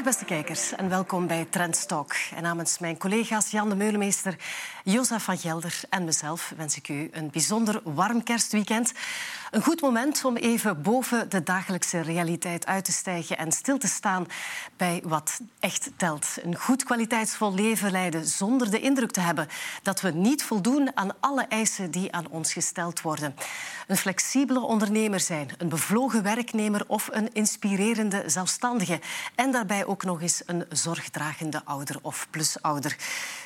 Dag beste kijkers en welkom bij Trendstalk. En namens mijn collega's Jan de Meulemeester, Jozef van Gelder en mezelf wens ik u een bijzonder warm kerstweekend. Een goed moment om even boven de dagelijkse realiteit uit te stijgen en stil te staan bij wat echt telt. Een goed kwaliteitsvol leven leiden zonder de indruk te hebben dat we niet voldoen aan alle eisen die aan ons gesteld worden. Een flexibele ondernemer zijn, een bevlogen werknemer of een inspirerende zelfstandige. En daarbij ook nog eens een zorgdragende ouder of plusouder.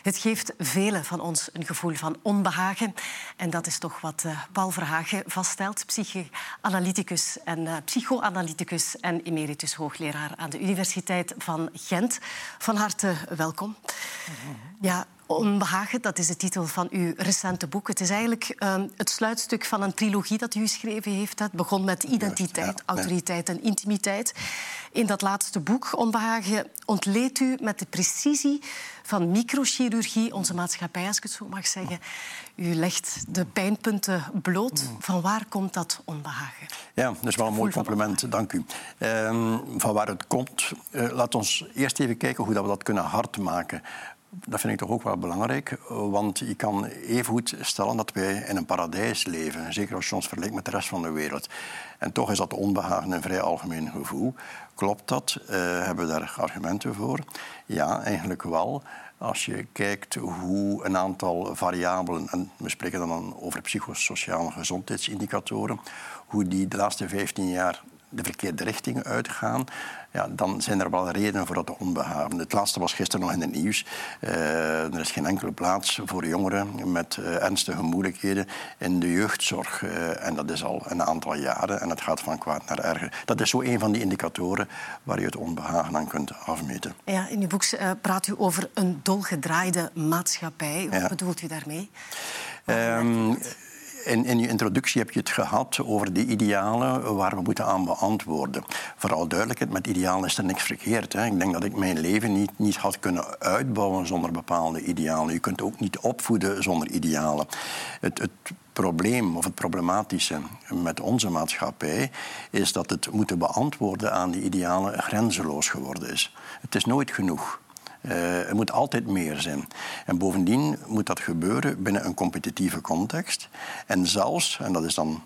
Het geeft velen van ons een gevoel van onbehagen. En dat is toch wat uh, Paul Verhagen vaststelt, psychoanalyticus en uh, psychoanalyticus en emeritus hoogleraar aan de Universiteit van Gent. Van harte welkom. Ja, Onbehagen, dat is de titel van uw recente boek. Het is eigenlijk uh, het sluitstuk van een trilogie dat u geschreven heeft. Het begon met identiteit, autoriteit en intimiteit. In dat laatste boek, Onbehagen, ontleedt u met de precisie van microchirurgie onze maatschappij, als ik het zo mag zeggen. U legt de pijnpunten bloot. Mm. Van waar komt dat onbehagen? Ja, dat is wel een mooi compliment, dank u. Um, van waar het komt, uh, laat ons eerst even kijken hoe dat we dat kunnen hard maken dat vind ik toch ook wel belangrijk, want je kan even goed stellen dat wij in een paradijs leven, zeker als je ons vergelijkt met de rest van de wereld. En toch is dat onbehagen een vrij algemeen gevoel. Klopt dat? Uh, hebben we daar argumenten voor? Ja, eigenlijk wel. Als je kijkt hoe een aantal variabelen, en we spreken dan over psychosociale gezondheidsindicatoren, hoe die de laatste 15 jaar de verkeerde richting uitgaan, ja, dan zijn er wel redenen voor dat onbehagen. Het laatste was gisteren nog in het nieuws. Uh, er is geen enkele plaats voor jongeren met uh, ernstige moeilijkheden in de jeugdzorg. Uh, en dat is al een aantal jaren en het gaat van kwaad naar erger. Dat is zo een van die indicatoren waar je het onbehagen aan kunt afmeten. Ja, in uw boek praat u over een dolgedraaide maatschappij. Wat ja. bedoelt u daarmee? Um, in, in je introductie heb je het gehad over de idealen waar we moeten aan beantwoorden. Vooral duidelijkheid, met idealen is er niks verkeerd. Hè. Ik denk dat ik mijn leven niet, niet had kunnen uitbouwen zonder bepaalde idealen. Je kunt ook niet opvoeden zonder idealen. Het, het probleem of het problematische met onze maatschappij is dat het moeten beantwoorden aan die idealen grenzeloos geworden is. Het is nooit genoeg. Uh, er moet altijd meer zijn. En bovendien moet dat gebeuren binnen een competitieve context. En zelfs, en dat is dan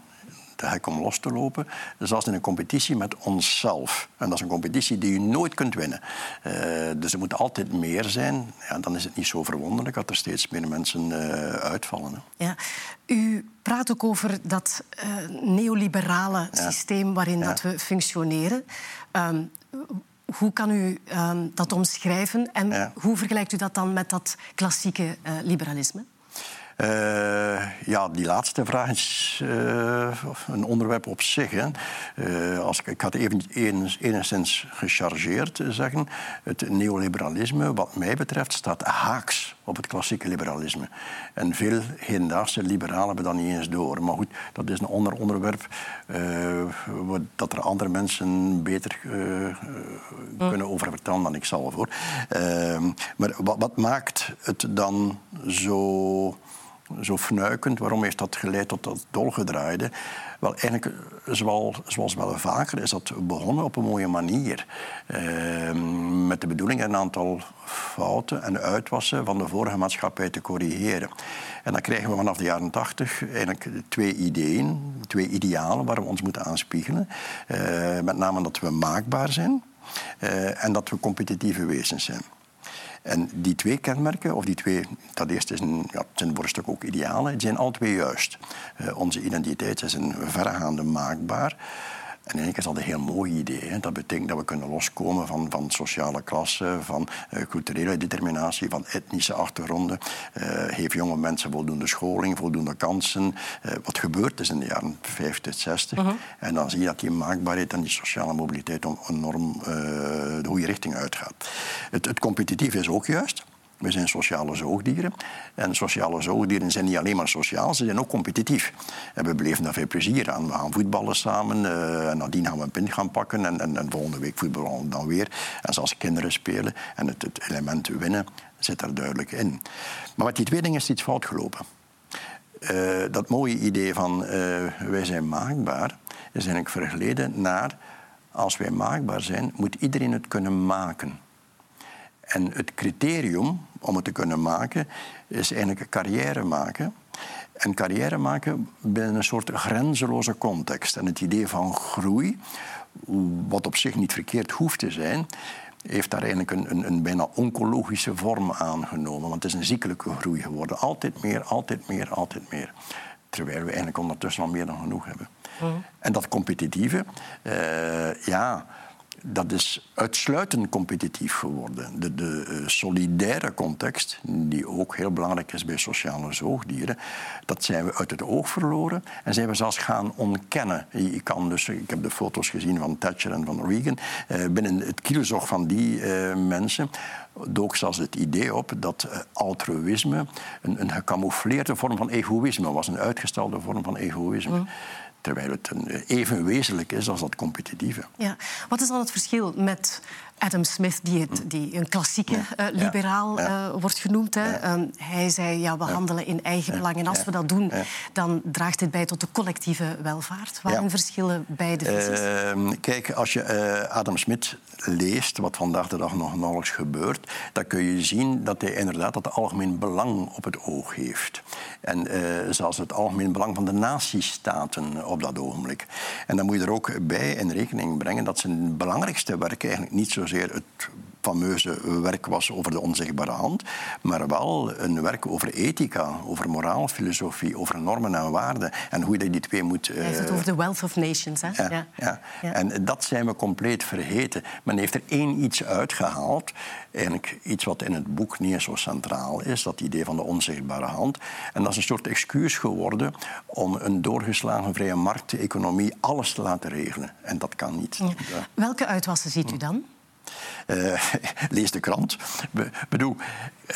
te hek om los te lopen, zelfs in een competitie met onszelf. En dat is een competitie die je nooit kunt winnen. Uh, dus er moet altijd meer zijn. Ja, dan is het niet zo verwonderlijk dat er steeds meer mensen uh, uitvallen. Hè. Ja. U praat ook over dat neoliberale ja. systeem waarin ja. dat we functioneren. Um, hoe kan u uh, dat omschrijven en ja. hoe vergelijkt u dat dan met dat klassieke uh, liberalisme? Uh, ja, die laatste vraag is uh, een onderwerp op zich. Hè. Uh, als ik, ik had even enigszins gechargeerd zeggen. Het neoliberalisme, wat mij betreft, staat haaks op het klassieke liberalisme. En veel hedendaagse liberalen hebben dat niet eens door. Maar goed, dat is een onder onderwerp dat er andere mensen beter kunnen over vertellen dan ik zelf. Hoor. maar wat, wat maakt het dan zo zo fnuikend. Waarom heeft dat geleid tot dat dolgedraaide? Wel, eigenlijk, zoals, wel vaker, is dat begonnen op een mooie manier. Eh, met de bedoeling een aantal fouten en uitwassen van de vorige maatschappij te corrigeren. En dan krijgen we vanaf de jaren tachtig eigenlijk twee ideeën, twee idealen waar we ons moeten aanspiegelen. Uh, met name dat we maakbaar zijn uh, en dat we competitieve wezens zijn. En die twee kenmerken, of die twee, dat eerste is een, ja, zijn voor een ook idealen, die zijn al twee juist. Uh, onze identiteit is een verregaande maakbaar. En eigenlijk is dat een heel mooi idee. Hè. Dat betekent dat we kunnen loskomen van, van sociale klassen, van uh, culturele determinatie, van etnische achtergronden. Uh, heeft jonge mensen voldoende scholing, voldoende kansen. Uh, wat gebeurd is in de jaren 50, 60. Uh -huh. En dan zie je dat die maakbaarheid en die sociale mobiliteit enorm de goede richting uitgaat. Het, het competitief is ook juist. We zijn sociale zoogdieren. En sociale zoogdieren zijn niet alleen maar sociaal, ze zijn ook competitief. En we beleven daar veel plezier aan. We gaan voetballen samen. Uh, en nadien gaan we een pint gaan pakken. En, en, en volgende week voetballen we dan weer. En zoals kinderen spelen. En het, het element winnen zit er duidelijk in. Maar met die twee dingen is iets fout gelopen. Uh, dat mooie idee van uh, wij zijn maakbaar is eigenlijk vergeleden naar als wij maakbaar zijn, moet iedereen het kunnen maken. En het criterium om het te kunnen maken is eigenlijk een carrière maken. En carrière maken binnen een soort grenzeloze context. En het idee van groei, wat op zich niet verkeerd hoeft te zijn, heeft daar eigenlijk een, een, een, bijna oncologische vorm aangenomen. Want het is een ziekelijke groei geworden. Altijd meer, altijd meer, altijd meer. Terwijl we eigenlijk ondertussen al meer dan genoeg hebben. Mm. En dat competitieve, uh, ja dat is uitsluitend competitief geworden. De, de uh, solidaire context, die ook heel belangrijk is bij sociale zoogdieren, dat zijn we uit het oog verloren en zijn we zelfs gaan ontkennen. Kan dus, ik heb de foto's gezien van Thatcher en van Reagan. Uh, binnen het kielzog van die uh, mensen dook zelfs het idee op dat altruïsme een, een gecamoufleerde vorm van egoïsme was, een uitgestelde vorm van egoïsme. Mm. Terwijl het een, even wezenlijk is als dat competitieve. Ja. Wat is dan het verschil met Adam Smith, die, het, die een klassieke uh, liberaal uh, wordt genoemd. Hè. Um, hij zei, ja, we handelen in eigen belang. En als we dat doen, dan draagt dit bij tot de collectieve welvaart. Waarin verschillen beide visies? Uh, kijk, als je uh, Adam Smith leest, wat vandaag de dag nog nauwelijks gebeurt, dan kun je zien dat hij inderdaad het algemeen belang op het oog heeft. En zelfs het algemeen belang van de natiestaten op dat ogenblik. En dan moet je er ook bij in rekening brengen dat zijn belangrijkste werk eigenlijk niet zo zozeer het fameuze werk was over de onzichtbare hand, maar wel een werk over ethica, over moraalfilosofie, over normen en waarden en hoe je die twee moet... Hij heeft het over de wealth of nations, hè? Ja, ja. ja. en dat zijn we compleet vergeten. Men heeft er één iets uitgehaald, eigenlijk iets wat in het boek niet zo centraal is, dat idee van de onzichtbare hand. En dat is een soort excuus geworden om een doorgeslagen vrije markteconomie alles te laten regelen. En dat kan niet. Welke uitwassen ziet u dan? Uh, lees de krant. Be bedoel,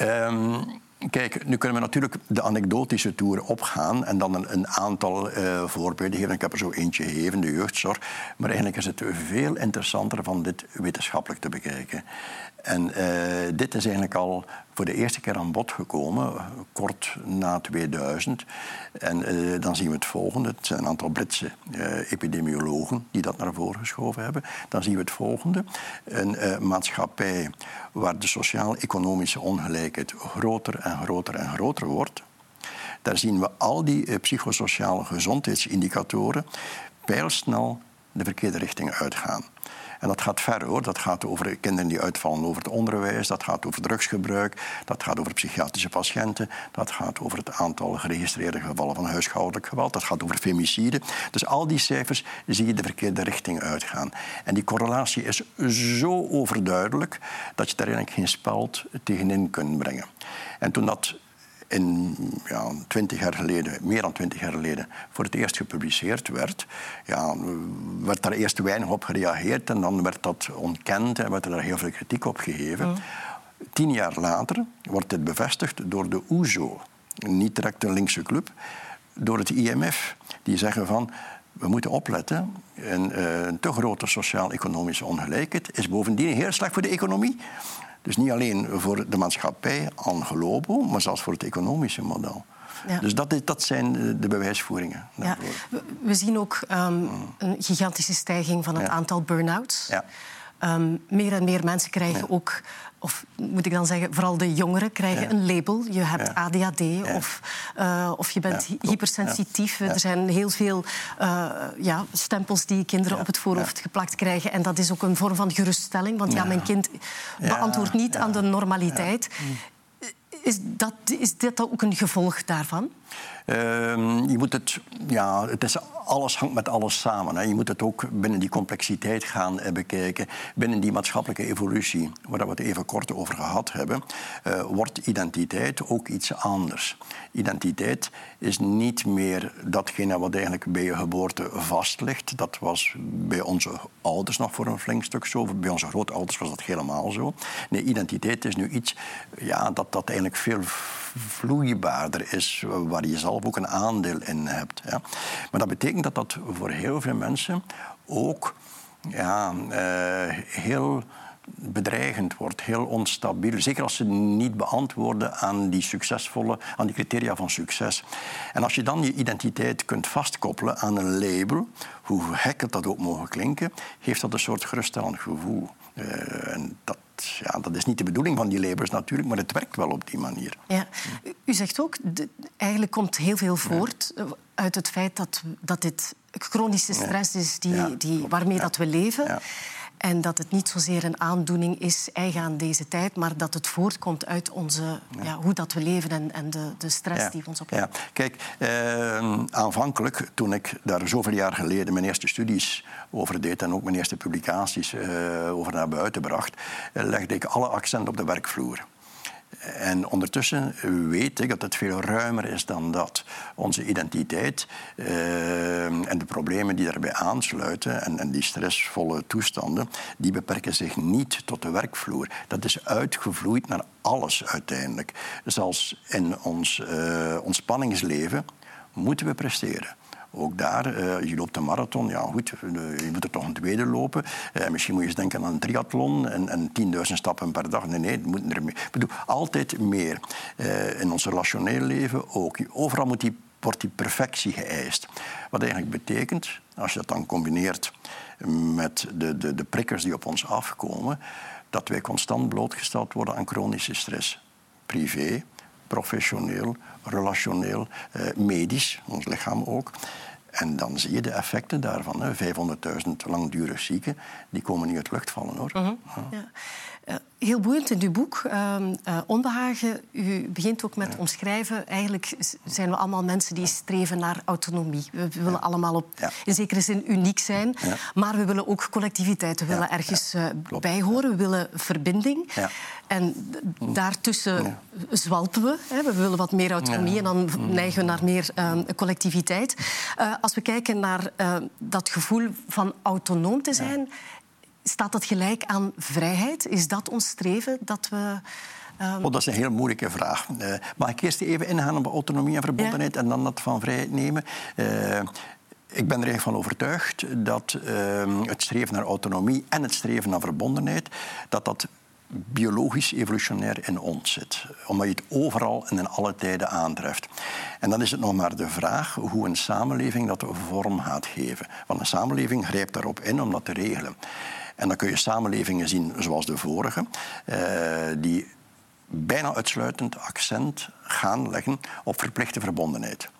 um, Kijk, nu kunnen we natuurlijk de anekdotische toer opgaan en dan een, een aantal uh, voorbeelden geven. Ik heb er zo eentje gegeven, de jeugdzorg. Maar eigenlijk is het veel interessanter van dit wetenschappelijk te bekijken. En uh, dit is eigenlijk al voor de eerste keer aan bod gekomen, kort na 2000. En uh, dan zien we het volgende. Het zijn een aantal Britse uh, epidemiologen die dat naar voren geschoven hebben. Dan zien we het volgende. Een maatschappij waar de sociaal-economische ongelijkheid groter en groter en groter wordt. Daar zien we al die psychosociale gezondheidsindicatoren pijlsnel de verkeerde richting uitgaan. En dat gaat ver hoor. Dat gaat over kinderen die uitvallen over het onderwijs, dat gaat over drugsgebruik, dat gaat over psychiatrische patiënten, dat gaat over het aantal geregistreerde gevallen van huishoudelijk geweld, dat gaat over femicide. Dus al die cijfers zie je de verkeerde richting uitgaan. En die correlatie is zo overduidelijk dat je daar eigenlijk geen speld tegenin kunt brengen. En toen dat in ja, 20 jaar geleden, meer dan 20 jaar geleden, voor het eerst gepubliceerd werd, ja, werd daar eerst weinig op gereageerd en dan werd dat ontkend en werd er daar heel veel kritiek op gegeven. Mm. Tien jaar later wordt dit bevestigd door de OESO, niet direct een linkse club, door het IMF. Die zeggen van, we moeten opletten. Een, uh, een te grote sociaal-economische ongelijkheid is bovendien heel slecht voor de economie. Dus niet alleen voor de maatschappij aan globo, maar zelfs voor het economische model. Ja. Dus dat, dat zijn de bewijsvoeringen. Ja. We zien ook um, een gigantische stijging van het aantal burn-outs. Um, meer en meer mensen krijgen ook of moet ik dan zeggen, vooral de jongeren krijgen een label. Je hebt ADHD Of, uh, of je bent hypersensitief. Er zijn heel veel uh, ja, stempels die kinderen op het voorhoofd geplakt krijgen. En dat is ook een vorm van geruststelling. Want ja, mijn kind beantwoordt niet aan de normaliteit. Is, dat, is dit ook een gevolg daarvan? Uh, je moet het, ja, het is, alles hangt met alles samen. Je moet het ook binnen die complexiteit gaan uh, bekijken. Binnen die maatschappelijke evolutie, waar we het even kort over gehad hebben, uh, wordt identiteit ook iets anders. Identiteit is niet meer datgene wat eigenlijk bij je geboorte vast ligt. Dat was bij onze ouders nog voor een flink stuk zo. Bij onze grootouders was dat helemaal zo. Nee, identiteit is nu iets ja, dat, dat eigenlijk veel vloeibaarder is, waar je zelf ook een aandeel in hebt. Ja. Maar dat betekent dat dat voor heel veel mensen ook ja, uh, heel bedreigend wordt, heel onstabiel. Zeker als ze niet beantwoorden aan die succesvolle, aan die criteria van succes. En als je dan je identiteit kunt vastkoppelen aan een label, hoe het dat ook mogen klinken, geeft dat een soort geruststellend gevoel. Uh, en dat, ja, dat is niet de bedoeling van die labels natuurlijk, maar het werkt wel op die manier. Ja. U zegt ook, de, eigenlijk komt heel veel voort ja. uit het feit dat, dat dit chronische stress is die, die, waarmee dat we leven. En dat het niet zozeer een aandoening is eigen aan deze tijd, maar dat het voortkomt uit onze, ja. hoe dat we leven en, en de, de stress die ons opleggen. Ja. Kijk, eh, aanvankelijk, toen ik daar zoveel jaar geleden mijn eerste studies over deed en ook mijn eerste publicaties eh, over naar buiten bracht, eh, legde ik alle accent op de werkvloer. En ondertussen weet ik dat het veel ruimer is dan dat. Onze identiteit uh, en de problemen die daarbij aansluiten en, en, die stressvolle toestanden, die beperken zich niet tot de werkvloer. Dat is uitgevloeid naar alles uiteindelijk. Zelfs in ons uh, ontspanningsleven moeten we presteren. Ook daar, uh, je loopt een marathon, ja goed, uh, je moet er toch een tweede lopen. Uh, misschien moet je eens denken aan een triathlon en, en 10.000 stappen per dag. Nee, nee, het moet er meer. Ik bedoel, altijd meer. in ons relationeel leven ook. Overal die, wordt die perfectie geëist. Wat eigenlijk betekent, als je dat dan combineert met de, de, de prikkers die op ons afkomen, dat wij constant blootgesteld worden aan chronische stress. Privé, professioneel, relationeel, eh, medisch, ons lichaam ook. En dan zie je de effecten daarvan. 500.000 langdurig zieken, die komen niet uit lucht vallen. hoor. Uh -huh. ja. Uh, heel boeiend in uw boek, uh, uh, Onbehagen. U begint ook met ja. omschrijven. Eigenlijk zijn we allemaal mensen die streven naar autonomie. We, willen allemaal op, ja. in zekere zin uniek zijn. Maar we willen ook collectiviteit. We willen ergens bij horen. We willen verbinding. En daartussen zwalpen we. Hè. We willen wat meer autonomie en dan neigen we naar meer ehm, collectiviteit. als we kijken naar dat gevoel van autonoom te zijn Staat dat gelijk aan vrijheid? Is dat ons streven dat we. Um... Oh, dat is een heel moeilijke vraag. Uh, mag ik eerst even ingaan op autonomie en verbondenheid en dan dat van vrijheid nemen? Ik ben er eigenlijk van overtuigd dat uh, het streven naar autonomie en het streven naar verbondenheid, dat dat biologisch evolutionair in ons zit. Omdat je het overal en in alle tijden aantreft. En dan is het nog maar de vraag hoe een samenleving dat vorm gaat geven. Want een samenleving grijpt daarop in om dat te regelen. En dan kun je samenlevingen zien zoals de vorige, uh, die bijna uitsluitend accent gaan leggen op verplichte verbondenheid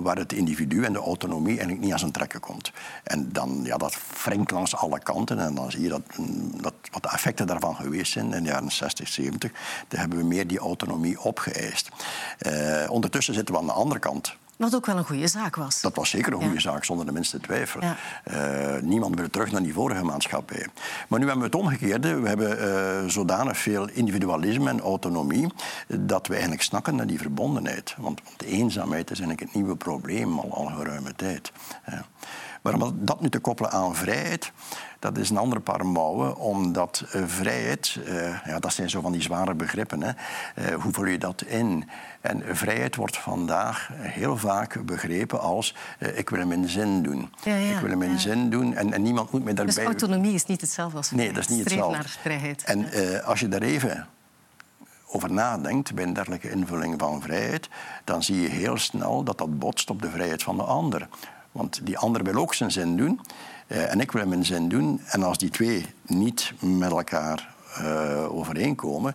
waar het individu en de autonomie eigenlijk niet aan zijn trekken komt. En dan, ja, dat wringt langs alle kanten en dan zie je dat, dat wat de effecten daarvan geweest zijn in de jaren 60, 70. Daar hebben we meer die autonomie opgeëist. Uh, ondertussen zitten we aan de andere kant wat ook wel een goede zaak was. Dat was zeker een goede ja. zaak, zonder de minste twijfel. Ja. Uh, niemand wil terug naar die vorige maatschappij. Maar nu hebben we het omgekeerde. We hebben uh, zodanig veel individualisme en autonomie... dat we eigenlijk snakken naar die verbondenheid. Want, want eenzaamheid is eigenlijk het nieuwe probleem al, al geruime tijd. Maar om dat nu te koppelen aan vrijheid dat is een ander paar mouwen, omdat uh, vrijheid, uh, ja, dat zijn zo van die zware begrippen. Hè. Uh, hoe vul je dat in? En vrijheid wordt vandaag heel vaak begrepen als ik wil mijn zin doen. Ja, ja, ik wil mijn ja. zin doen en, en, niemand moet mij daarbij... Dus autonomie is niet hetzelfde als vrijheid? Nee, dat is niet hetzelfde. naar vrijheid. En als je daar even over nadenkt bij een dergelijke invulling van vrijheid, dan zie je heel snel dat dat botst op de vrijheid van de ander. Want die ander wil ook zijn zin doen. Uh, en ik wil mijn zin doen. En als die twee niet met elkaar uh, overeenkomen,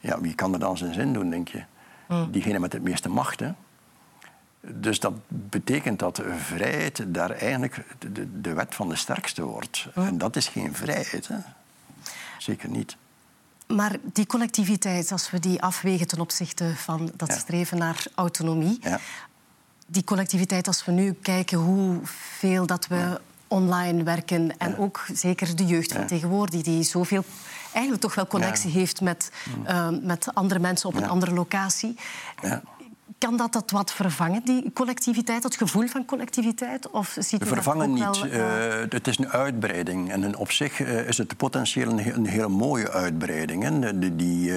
ja, wie kan er dan zijn zin doen, denk je? Mm. Diegene met het meeste macht. Hè? Dus dat betekent dat vrijheid daar eigenlijk de, de wet van de sterkste wordt. Mm. En dat is geen vrijheid. Hè? Zeker niet. Maar die collectiviteit, als we die afwegen ten opzichte van dat ja. streven naar autonomie, ja die collectiviteit, als we nu kijken hoeveel dat we online werken en ook zeker de jeugd van tegenwoordig, die zoveel eigenlijk toch wel connectie heeft met, uh, met andere mensen op een andere locatie. Kan dat dat wat vervangen, die collectiviteit, het gevoel van collectiviteit? Of ziet u vervangen dat niet. Wel, uh... het is een uitbreiding. En op zich uh, is het potentieel een, een hele mooie uitbreiding. Hè? Die, die,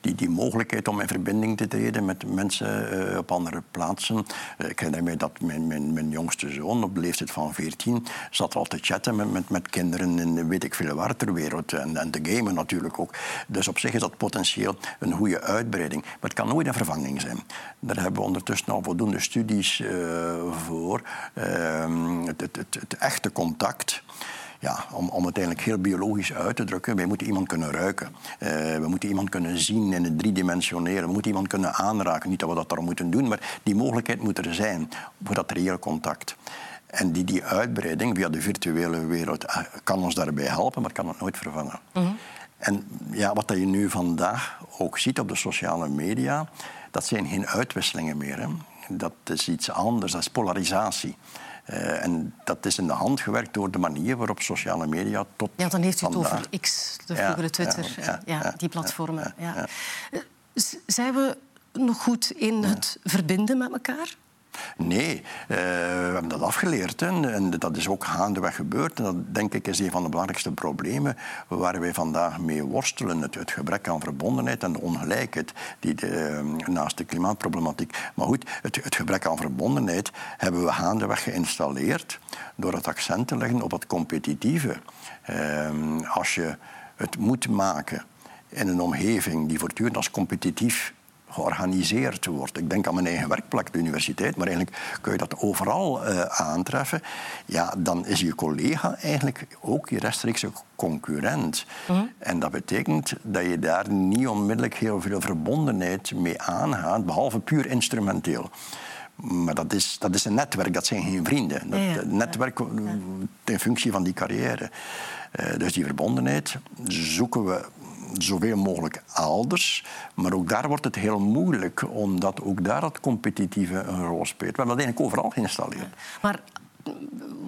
die, die, mogelijkheid om in verbinding te treden met mensen op andere plaatsen. ik herinner mij dat mijn, mijn, mijn, jongste zoon op de leeftijd van 14 zat al te chatten met, met, met kinderen in weet ik veel waar ter wereld. En, en te gamen natuurlijk ook. Dus op zich is dat potentieel een goede uitbreiding. Maar het kan nooit een vervanging zijn. Daar hebben we ondertussen al voldoende studies uh, voor. Uh, het, het, het, het, echte contact. Ja, om, om het eigenlijk heel biologisch uit te drukken, wij moeten iemand kunnen ruiken. Uh, we moeten iemand kunnen zien in het driedimensionele. We moeten iemand kunnen aanraken. Niet dat we dat daarom moeten doen, maar die mogelijkheid moet er zijn voor dat reële contact. En die, die uitbreiding via de virtuele wereld kan ons daarbij helpen, maar kan het nooit vervangen. Mm -hmm. En ja, wat je nu vandaag ook ziet op de sociale media, dat zijn geen uitwisselingen meer. Hè. Dat is iets anders, dat is polarisatie. Uh, en dat is in de hand gewerkt door de manier waarop sociale media tot. Ja, dan heeft u het over X, de vroegere Twitter, ja, ja, ja, die platformen. Ja, Zijn we nog goed in het verbinden met elkaar? Nee, uh, we hebben dat afgeleerd. En dat is ook gaandeweg gebeurd. En dat, denk ik, is een van de belangrijkste problemen waar wij vandaag mee worstelen. Het, gebrek aan verbondenheid en de ongelijkheid die de, uh, naast de klimaatproblematiek. Maar goed, het, het, gebrek aan verbondenheid hebben we gaandeweg geïnstalleerd door het accent te leggen op het competitieve. Uh, als je het moet maken in een omgeving die voortdurend als competitief georganiseerd wordt. Ik denk aan mijn eigen werkplek, de universiteit, maar eigenlijk kun je dat overal uh, aantreffen. Ja, dan is je collega eigenlijk ook je rechtstreekse concurrent. Mm. En dat betekent dat je daar niet onmiddellijk heel veel verbondenheid mee aangaat, behalve puur instrumenteel. Maar dat is, dat is een netwerk, dat zijn geen vrienden. Dat, ja, ja. netwerk in functie van die carrière. Uh, dus die verbondenheid zoeken we zoveel mogelijk elders. Maar ook daar wordt het heel moeilijk, omdat ook daar het competitieve een rol speelt. We hebben dat eigenlijk overal geïnstalleerd. Maar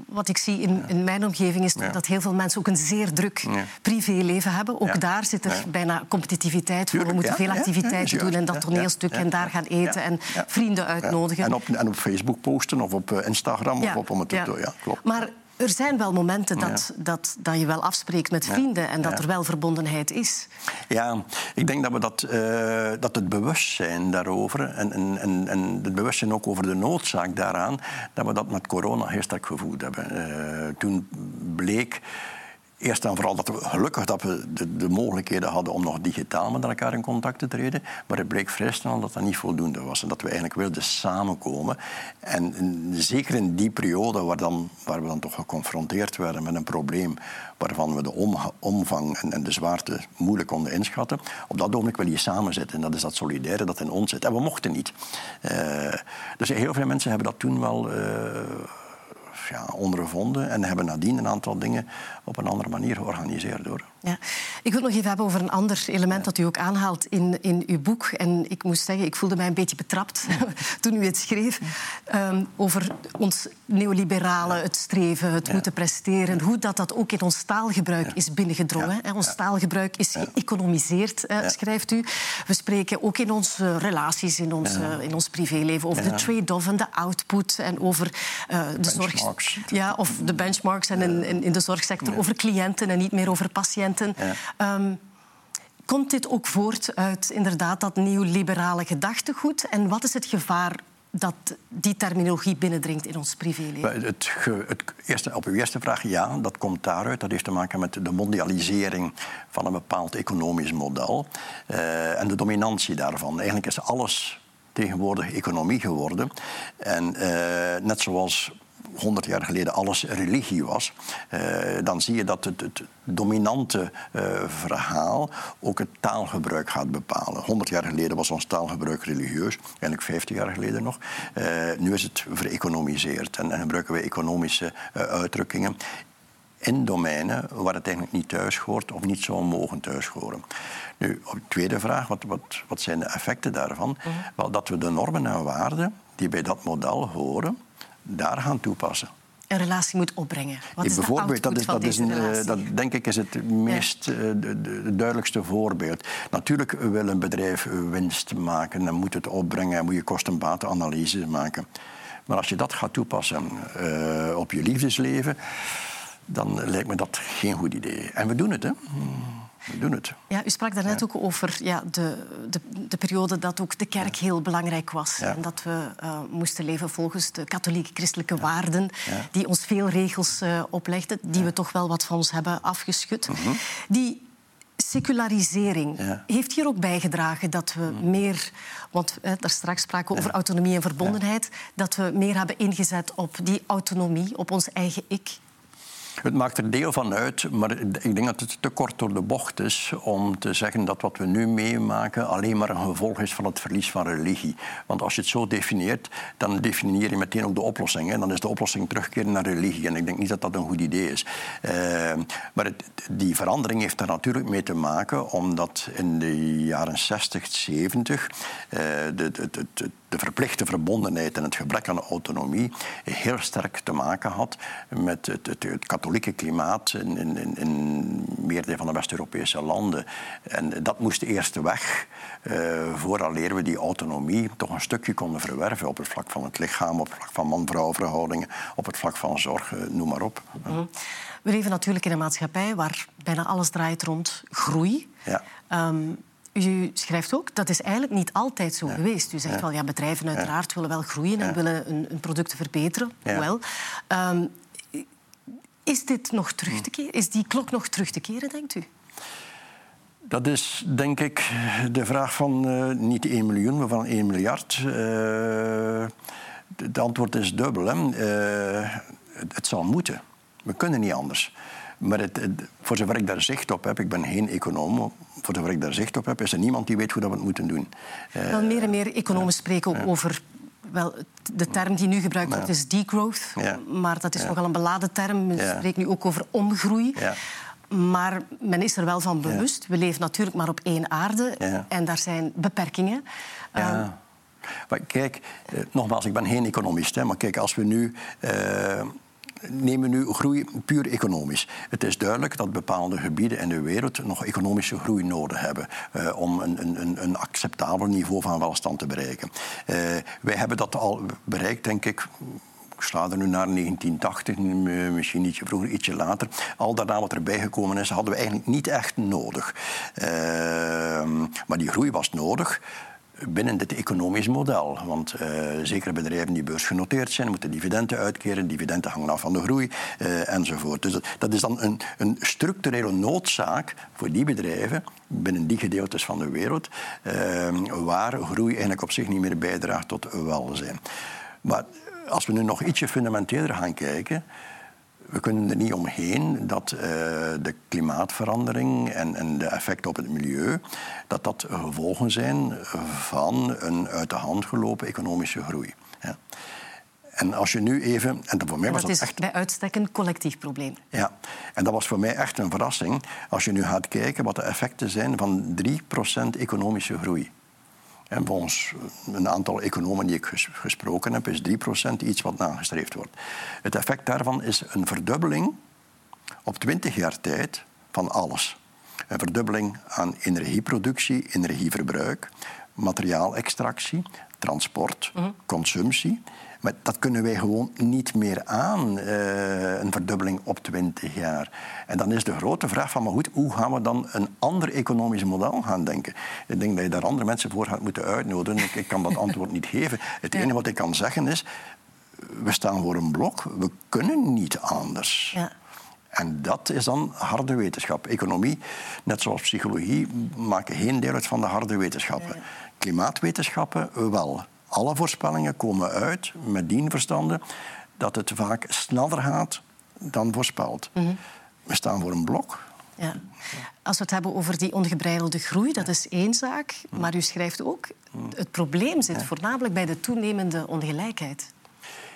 wat ik zie in, in mijn omgeving is ja. dat heel veel mensen ook een zeer druk ja. privéleven hebben. Ook ja. daar zit er bijna competitiviteit voor. We moeten veel activiteiten doen en dat toneelstuk en daar gaan eten en vrienden uitnodigen. En, op, en op Facebook posten of op eh, Instagram of op om het te doen. Ja, klopt. Maar er zijn wel momenten dat, dat, dat je wel afspreekt met vrienden en dat er wel verbondenheid is. Ja, ik denk dat we dat, uh, dat het bewustzijn daarover en, en, en, en het bewustzijn ook over de noodzaak daaraan, dat we dat met corona heel sterk gevoeld hebben. Uh, toen bleek Eerst en vooral dat we gelukkig dat we de, de, mogelijkheden hadden om nog digitaal met elkaar in contact te treden. Maar het bleek vrij snel dat dat niet voldoende was. En dat we eigenlijk wilden samenkomen. En zeker in die periode waar, dan, waar we dan toch geconfronteerd werden met een probleem waarvan we de omvang en, en, de zwaarte moeilijk konden inschatten. Op dat ogenblik wil je samen zitten. En dat is dat solidaire dat in ons zit. En we mochten niet. Uh, dus heel veel mensen hebben dat toen wel... Uh, ja, ondervonden en hebben nadien een aantal dingen op een andere manier georganiseerd. Hoor. Ja. Ik wil nog even hebben over een ander element dat u ook aanhaalt in, in uw boek. En ik moest zeggen, ik voelde mij een beetje betrapt toen u het schreef. Um, over ons neoliberale, het streven, het moeten presteren. Hoe dat, dat ook in ons taalgebruik is binnengedrongen. Ja. Ons taalgebruik is geëconomiseerd, schrijft u. We spreken ook in onze relaties, in ons, in ons privéleven... over de trade-off en de output en over uh, de zorg... Ja, of de benchmarks en in, in de zorgsector over cliënten en niet meer over patiënten. Um, komt dit ook voort uit inderdaad dat neoliberale gedachtegoed? En wat is het gevaar dat die terminologie binnendringt in ons privéleven? Het, het eerste, op uw eerste vraag, ja, dat komt daaruit. Dat heeft te maken met de mondialisering van een bepaald economisch model uh, en de dominantie daarvan. Eigenlijk is alles tegenwoordig economie geworden. En uh, net zoals 100 jaar geleden alles religie was, uh, dan zie je dat het, het dominante uh, verhaal ook het taalgebruik gaat bepalen. 100 jaar geleden was ons taalgebruik religieus, eigenlijk 50 jaar geleden nog. Uh, nu is het vereconomiseerd en, en gebruiken we economische uitdrukkingen in domeinen waar het eigenlijk niet thuis hoort of niet zou mogen thuis horen. Nu, op de tweede vraag, wat, wat, wat zijn de effecten daarvan? Mm -hmm. Wel, dat we de normen en waarden die bij dat model horen, daar gaan toepassen. een relatie moet opbrengen? Wat is bijvoorbeeld, dat, is, dat, is een, dat denk ik is het meest ja. de, de, duidelijkste voorbeeld. Natuurlijk wil een bedrijf winst maken, dan moet het opbrengen, moet je kostenbatenanalyse maken. Maar als je dat gaat toepassen uh, op je liefdesleven, dan lijkt me dat geen goed idee. En we doen het, hè? Doen het. Ja, u sprak daarnet ja. ook over ja, de, de, de, periode dat ook de kerk heel belangrijk was. En dat we uh, moesten leven volgens de katholieke christelijke waarden, die ons veel regels uh, oplegden, die we toch wel wat van ons hebben afgeschud. Mm -hmm. Die secularisering heeft hier ook bijgedragen dat we mm. meer, want eh, daar straks spraken we over autonomie en verbondenheid, dat we meer hebben ingezet op die autonomie, op ons eigen ik. Het maakt er deel van uit, maar ik denk dat het te kort door de bocht is om te zeggen dat wat we nu meemaken alleen maar een gevolg is van het verlies van religie. Want als je het zo definieert, dan definieer je meteen ook de oplossing. Hè. Dan is de oplossing terugkeren naar religie. En ik denk niet dat dat een goed idee is. Uh, maar het, die verandering heeft er natuurlijk mee te maken, omdat in de jaren 60, 70 uh, de, de, de, de verplichte verbondenheid en het gebrek aan autonomie heel sterk te maken had met het, het, het katholieke klimaat in, in, in meerdere van de West-Europese landen. En dat moest eerst weg, uh, vooraleer we die autonomie toch een stukje konden verwerven op het vlak van het lichaam, op het vlak van man-vrouw verhoudingen, op het vlak van zorg, uh, noem maar op. Mm We leven natuurlijk in een maatschappij waar bijna alles draait rond groei. Ja. Um, u schrijft ook, dat is eigenlijk niet altijd zo geweest. U zegt ja. wel, ja, bedrijven uiteraard willen wel groeien en willen hun, hun, producten verbeteren. Wel. Um, is dit nog terug te keren? Is die klok nog terug te keren, denkt u? Dat is denk ik de vraag van uh, niet 1 miljoen, maar van 1 miljard. Uh, het antwoord is dubbel. Hè. Uh, het, het zal moeten. We kunnen niet anders. Maar het, het, voor zover ik daar zicht op heb, ik ben geen econoom, voor zover ik daar zicht op heb, is er niemand die weet hoe dat we het moeten doen. Wel meer en meer economen spreken ook over wel, de term die nu gebruikt wordt is degrowth. Ja. Maar dat is nogal een beladen term. Men spreekt nu ook over omgroei. Maar men is er wel van bewust. We leven natuurlijk maar op één aarde. En daar zijn beperkingen. Ja. Um, maar kijk, eh, nogmaals, ik ben geen economist. Hè, maar kijk, als we nu... Uh, nemen nu groei puur economisch. Het is duidelijk dat bepaalde gebieden in de wereld nog economische groei nodig hebben uh, om een, een, een, acceptabel niveau van welstand te bereiken. Uh, wij hebben dat al bereikt, denk ik, ik sla er nu naar 1980, misschien ietsje vroeger, ietsje later. Al daarna wat erbij gekomen is, hadden we eigenlijk niet echt nodig. Maar die groei was nodig binnen dit economisch model. Want uh, zekere bedrijven die beursgenoteerd zijn, moeten dividenden uitkeren. Dividenden hangen af van de groei uh, enzovoort. Dus dat, is dan een, een, structurele noodzaak voor die bedrijven binnen die gedeeltes van de wereld, uh, waar groei eigenlijk op zich niet meer bijdraagt tot welzijn. Maar als we nu nog ietsje fundamenteler gaan kijken, we kunnen er niet omheen dat uh, de klimaatverandering en, en, de effecten op het milieu, dat dat gevolgen zijn van een uit de hand gelopen economische groei. Ja. En als je nu even. En voor mij was dat, dat is echt... bij uitstek een collectief probleem. Ja, en dat was voor mij echt een verrassing. Als je nu gaat kijken wat de effecten zijn van 3% economische groei. En volgens een aantal economen die ik gesproken heb, is 3% iets wat nagestreefd wordt. Het effect daarvan is een verdubbeling op 20 jaar tijd van alles. Een verdubbeling aan energieproductie, energieverbruik, materiaalextractie, transport, mhm. consumptie. Maar dat kunnen wij gewoon niet meer aan, uh, een verdubbeling op 20 jaar. En dan is de grote vraag van, maar goed, hoe gaan we dan een ander economisch model gaan denken? Ik denk dat je daar andere mensen voor gaat moeten uitnodigen. Ik, ik kan dat antwoord niet geven. Het enige wat ik kan zeggen is, we staan voor een blok, we kunnen niet anders. Ja. En dat is dan harde wetenschap. Economie, net zoals psychologie, maken geen deel uit van de harde wetenschappen. Klimaatwetenschappen wel alle voorspellingen komen uit met die verstande dat het vaak sneller gaat dan voorspeld. Mhm. We staan voor een blok. Ja. Als we het hebben over die ongebreidelde groei, dat is één zaak. Mhm. Maar u schrijft ook, het probleem zit voornamelijk bij de toenemende ongelijkheid.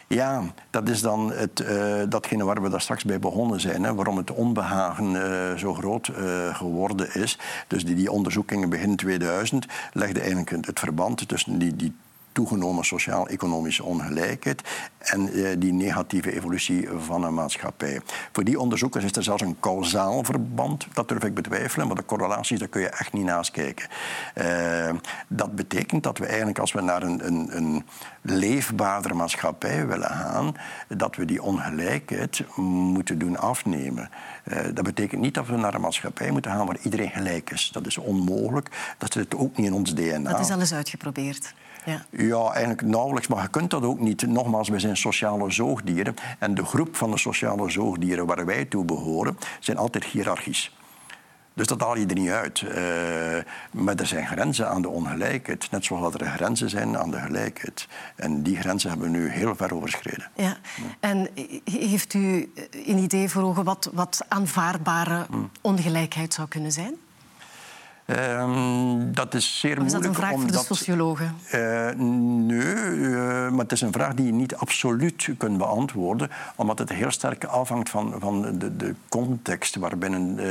Ja, dat is dan het, uh, datgene waar we daar straks bij begonnen zijn. Hè, waarom het onbehagen uh, zo groot uh, geworden is. Dus die, die onderzoekingen begin 2000 legden eigenlijk het verband tussen die, die toegenomen sociaal-economische ongelijkheid en eh, die negatieve evolutie van een maatschappij. Voor die onderzoekers is er zelfs een kausaal verband. Dat durf ik betwijfelen, maar de correlaties daar kun je echt niet naast kijken. Uh, dat betekent dat we eigenlijk, als we naar een, een, een leefbaardere maatschappij willen gaan, dat we die ongelijkheid moeten doen afnemen. Uh, dat betekent niet dat we naar een maatschappij moeten gaan waar iedereen gelijk is. Dat is onmogelijk. Dat zit ook niet in ons DNA. Dat is alles uitgeprobeerd. Ja. ja, eigenlijk nauwelijks, maar je kunt dat ook niet. Nogmaals, wij zijn sociale zoogdieren. En de groep van de sociale zoogdieren waar wij toe behoren, zijn altijd hiërarchisch. Dus dat haal je er niet uit. Uh, maar er zijn grenzen aan de ongelijkheid. Net zoals er grenzen zijn aan de gelijkheid. En die grenzen hebben we nu heel ver overschreden. Ja. En heeft u een idee voor ogen wat, wat aanvaardbare hmm. ongelijkheid zou kunnen zijn? Um, dat is zeer moeilijk. Is dat een vraag omdat, voor de sociologen? Uh, nee, uh, maar het is een vraag die je niet absoluut kunt beantwoorden, omdat het heel sterk afhangt van, van de, de context waarbinnen uh,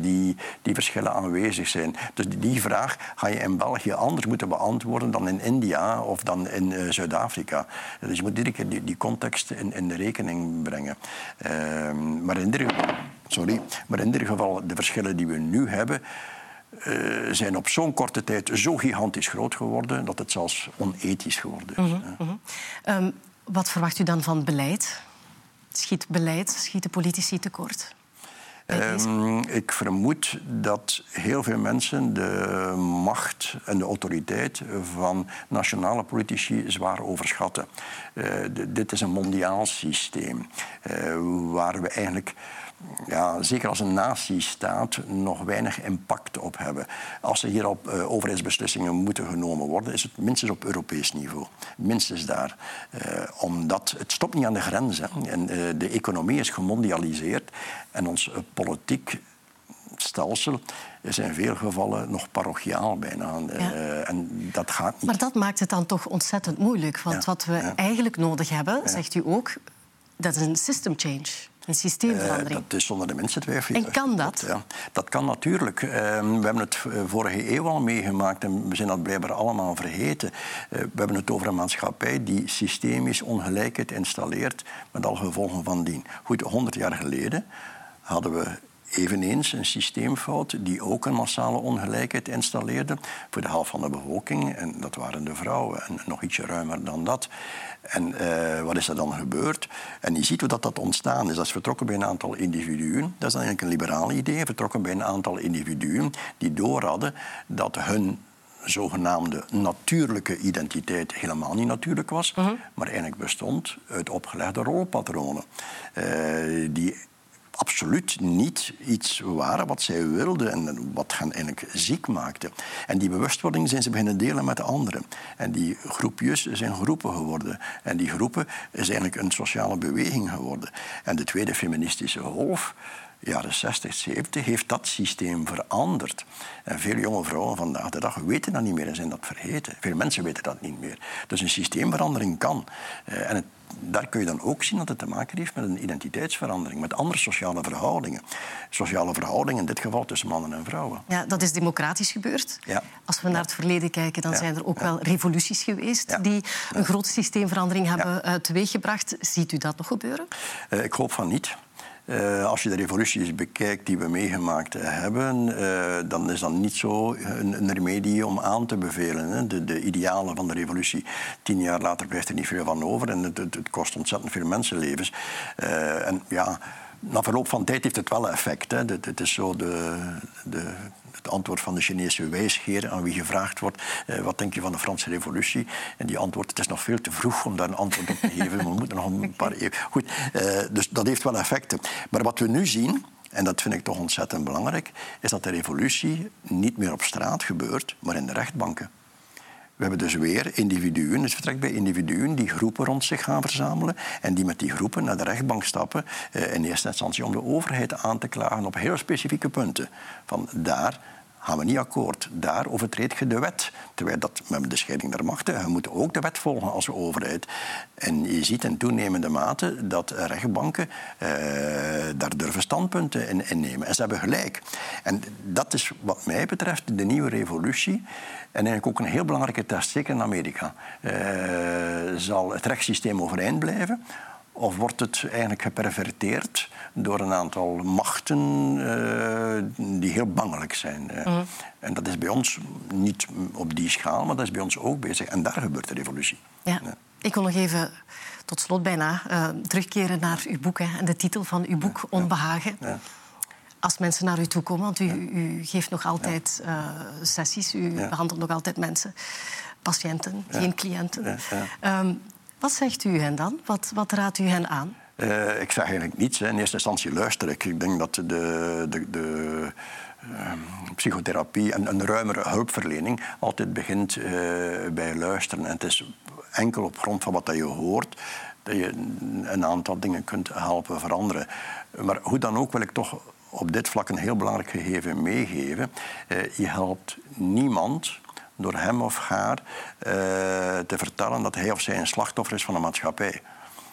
die, die verschillen aanwezig zijn. Dus die vraag ga je in België anders moeten beantwoorden dan in India of dan in Zuid-Afrika. Dus je moet iedere keer die, die context in, in de rekening brengen. Ehm, maar, in ieder, sorry, maar in ieder geval, de verschillen die we nu hebben. Uh, zijn op zo'n korte tijd zo gigantisch groot geworden dat het zelfs onethisch geworden is. Mm -hmm. um, wat verwacht u dan van beleid? Schiet beleid, schieten politici tekort? Um, ik vermoed dat heel veel mensen de macht en de autoriteit van nationale politici zwaar overschatten. Uh, dit is een mondiaal systeem uh, waar we eigenlijk ja, zeker als een nazistaat, nog weinig impact op hebben. Als er hierop uh, overheidsbeslissingen moeten genomen worden, is het minstens op Europees niveau. Minstens daar. Uh, omdat het stopt niet aan de grenzen. En, uh, de economie is gemondialiseerd en ons politiek stelsel is in veel gevallen nog parochiaal bijna. Ja. en dat gaat niet. Maar dat maakt het dan toch ontzettend moeilijk. Want ja. wat we ja. eigenlijk nodig hebben, zegt u ook, dat is een system change. Een systeemverandering. Uh, dat is zonder de mensen twijfel. En kan dat? Ja, dat kan natuurlijk. Uh, we hebben het eh, vorige eeuw al meegemaakt en we zijn dat blijkbaar allemaal vergeten. Uh, we hebben het over een maatschappij die systemisch ongelijkheid installeert met al gevolgen van dien. Goed, 100 jaar geleden hadden we eveneens een systeemfout die ook een massale ongelijkheid installeerde voor de helft van de bevolking. En dat waren de vrouwen, en nog ietsje ruimer dan dat. En uh, wat is er dan gebeurd? En je ziet hoe dat, dat ontstaan is. Dat is vertrokken bij een aantal individuen. Dat is dan eigenlijk een liberaal idee. Vertrokken bij een aantal individuen die door hadden dat hun zogenaamde natuurlijke identiteit helemaal niet natuurlijk was, uh -huh. maar eigenlijk bestond uit opgelegde rolpatronen. Uh, die absoluut niet iets waren wat zij wilden en wat hen eigenlijk ziek maakte. En die bewustwording zijn ze beginnen delen met de anderen. En die groepjes zijn groepen geworden. En die groepen is eigenlijk een sociale beweging geworden. En de tweede feministische golf jaren 60, 70 heeft dat systeem veranderd. En veel jonge vrouwen vandaag de dag weten dat niet meer en zijn dat vergeten. Veel mensen weten dat niet meer. Dus een systeemverandering kan. Uh, en het, daar kun je dan ook zien dat het te maken heeft met een identiteitsverandering, met andere sociale verhoudingen. Sociale verhoudingen in dit geval tussen mannen en vrouwen. Ja, dat is democratisch gebeurd. Ja. Als we naar het verleden kijken, dan ja. zijn er ook ja. wel revoluties geweest die een grote systeemverandering hebben uh, teweeggebracht. Ziet u dat nog gebeuren? Uh, ik hoop van niet. Uh, als je de revoluties bekijkt die we meegemaakt hebben, uh, dan is dat niet zo een, een, remedie om aan te bevelen. Hè. De, de, idealen van de revolutie. Tien jaar later blijft er niet veel van over en het, het, kost ontzettend veel mensenlevens. Uh, en ja, na verloop van tijd heeft het wel effect. Hè. Het, is zo de, de het antwoord van de Chinese wijsgeer aan wie gevraagd wordt uh, wat denk je van de Franse revolutie? En die antwoord, het is nog veel te vroeg om daar een antwoord op te geven. We moeten nog een paar eeuwen... Goed, uh, dus dat heeft wel effecten. Maar wat we nu zien... En dat vind ik toch ontzettend belangrijk, is dat de revolutie niet meer op straat gebeurt, maar in de rechtbanken. We hebben dus weer individuen, het vertrekt bij individuen die groepen rond zich gaan verzamelen en die met die groepen naar de rechtbank stappen, eh, in eerste instantie om de overheid aan te klagen op heel specifieke punten. Van daar gaan we niet akkoord. Daar overtreed je de wet. Terwijl dat met de scheiding der machten, we moeten ook de wet volgen als overheid. En je ziet in toenemende mate dat rechtbanken eh, daar durven standpunten in, nemen. En ze hebben gelijk. En dat is wat mij betreft de nieuwe revolutie. En eigenlijk ook een heel belangrijke test, zeker in Amerika. Uh, zal het rechtssysteem overeind blijven? Of wordt het eigenlijk geperverteerd door een aantal machten uh, die heel bangelijk zijn? Uh, En dat is bij ons niet op die schaal, maar dat is bij ons ook bezig. En daar gebeurt de revolutie. Ja. ja. Ik wil nog even tot slot bijna uh, terugkeren naar uw boek hè, en de titel van uw boek Onbehagen. Ja. Als mensen naar u toe komen, want u, u geeft nog altijd sessies, u behandelt nog altijd mensen, patiënten, geen cliënten. Um, wat zegt u hen dan? Wat, wat raadt u hen aan? Uh, ik zeg eigenlijk niets. Hè. In eerste instantie luister ik. Ik denk dat de, de, de uh, psychotherapie en een ruimere hulpverlening altijd begint uh, bij luisteren. En het is enkel op grond van wat je hoort dat je een aantal dingen kunt helpen veranderen. Maar hoe dan ook wil ik toch op dit vlak een heel belangrijk gegeven meegeven. je helpt niemand door hem of haar uh, te vertellen dat hij of zij een slachtoffer is van de maatschappij.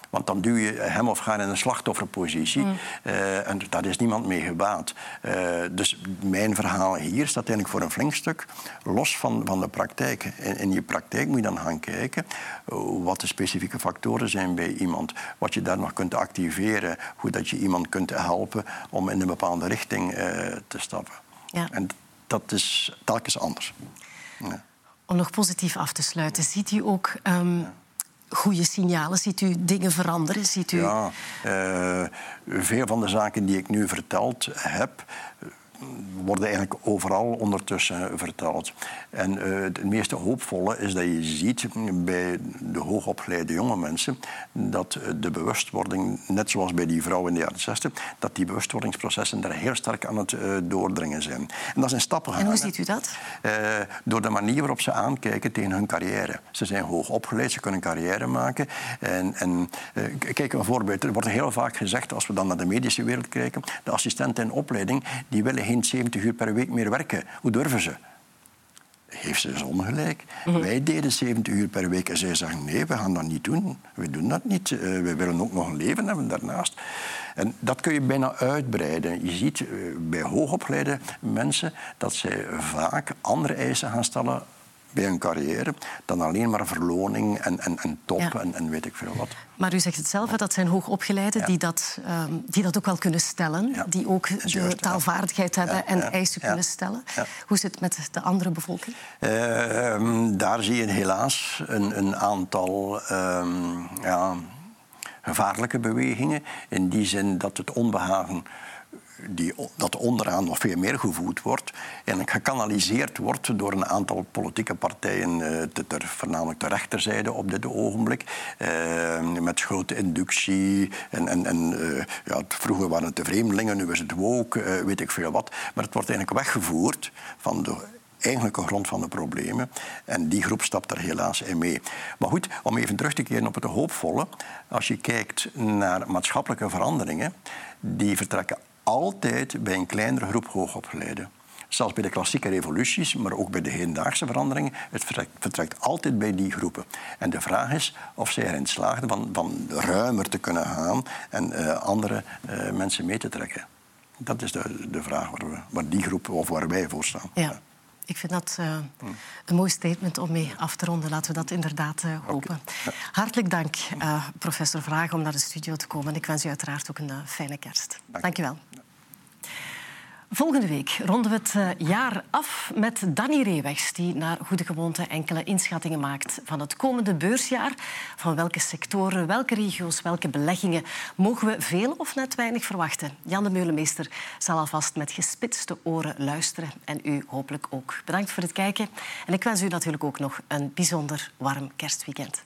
Want dan duw je hem of haar in een slachtofferpositie. Mm. Uh, en daar is niemand mee gebaat. Uh, dus mijn verhaal hier staat eigenlijk voor een flink stuk los van, van de praktijk. In, in je praktijk moet je dan gaan kijken wat de specifieke factoren zijn bij iemand. Wat je daar nog kunt activeren. Hoe dat je iemand kunt helpen om in een bepaalde richting uh, te stappen. Ja. En dat is telkens anders. Om nog positief af te sluiten, ziet u ook um, goede signalen? Ziet u dingen veranderen? Ziet u... Ja, uh, veel van de zaken die ik nu verteld heb, worden eigenlijk overal ondertussen verteld. En uh, het meeste hoopvolle is dat je ziet bij de hoogopgeleide jonge mensen dat de bewustwording, net zoals bij die vrouwen in de jaren 60, dat die bewustwordingsprocessen daar heel sterk aan het uh, doordringen zijn. En dat zijn stappen En hoe ziet u dat? Uh, door de manier waarop ze aankijken tegen hun carrière. Ze zijn hoogopgeleid, ze kunnen carrière maken. En, en kijk, een voorbeeld. Er wordt heel vaak gezegd, als we dan naar de medische wereld kijken, de assistenten in opleiding, die willen geen 70 uur per week meer werken. Hoe durven ze? Heeft ze dus ongelijk. Mhm. Wij deden 70 uur per week en zij zeggen nee, we gaan dat niet doen. We doen dat niet. Uh, we willen ook nog een leven hebben daarnaast. En dat kun je bijna uitbreiden. Je ziet uh, bij hoogopgeleide mensen dat zij vaak andere eisen gaan stellen bij een carrière dan alleen maar verloning en, en, en top en, en, weet ik veel wat. Maar u zegt het zelf, dat zijn hoogopgeleiden die, dat, um, die dat ook wel kunnen stellen. Die ook de taalvaardigheid hebben en eisen kunnen stellen. Hoe zit het met de andere bevolking? Uh, daar zie je helaas een, een aantal... Uh, ja, gevaarlijke bewegingen. In die zin dat het onbehagen die, dat onderaan nog veel meer gevoed wordt en gekanaliseerd wordt door een aantal politieke partijen, eh, voornamelijk de rechterzijde op dit ogenblik, eh, met grote inductie. En, en, en eh, ja, vroeger waren het de vreemdelingen, nu is het woke, weet ik veel wat. Maar het wordt eigenlijk weggevoerd van de eigenlijke grond van de problemen. En die groep stapt er helaas in mee. Maar goed, om even terug te keren op het hoopvolle. Als je kijkt naar maatschappelijke veranderingen, die vertrekken altijd bij een kleinere groep hoogopgeleiden. Zelfs bij de klassieke revoluties, maar ook bij de hedendaagse veranderingen, het vertrekt, altijd bij die groepen. En de vraag is of zij erin slaagden van, van ruimer te kunnen gaan en uh, andere uh, mensen mee te trekken. Dat is de, de vraag waar, we, waar die groep of waar wij voor staan. Ja. Ik vind dat uh, een mooi statement om mee af te ronden. Laten we dat inderdaad uh, hopen. Okay. Hartelijk dank, uh, professor Vraag, om naar de studio te komen. Ik wens u uiteraard ook een fijne kerst. Dank, dank je wel. Volgende week ronden we het eh, jaar af met Danny Reewegs, die naar goede gewoonte enkele inschattingen maakt van het komende beursjaar. Van welke sectoren, welke regio's, welke beleggingen mogen we veel of net weinig verwachten? Jan de Meulemeester zal alvast met gespitste oren luisteren en u hopelijk ook. Bedankt voor het kijken en ik wens u natuurlijk ook nog een bijzonder warm kerstweekend.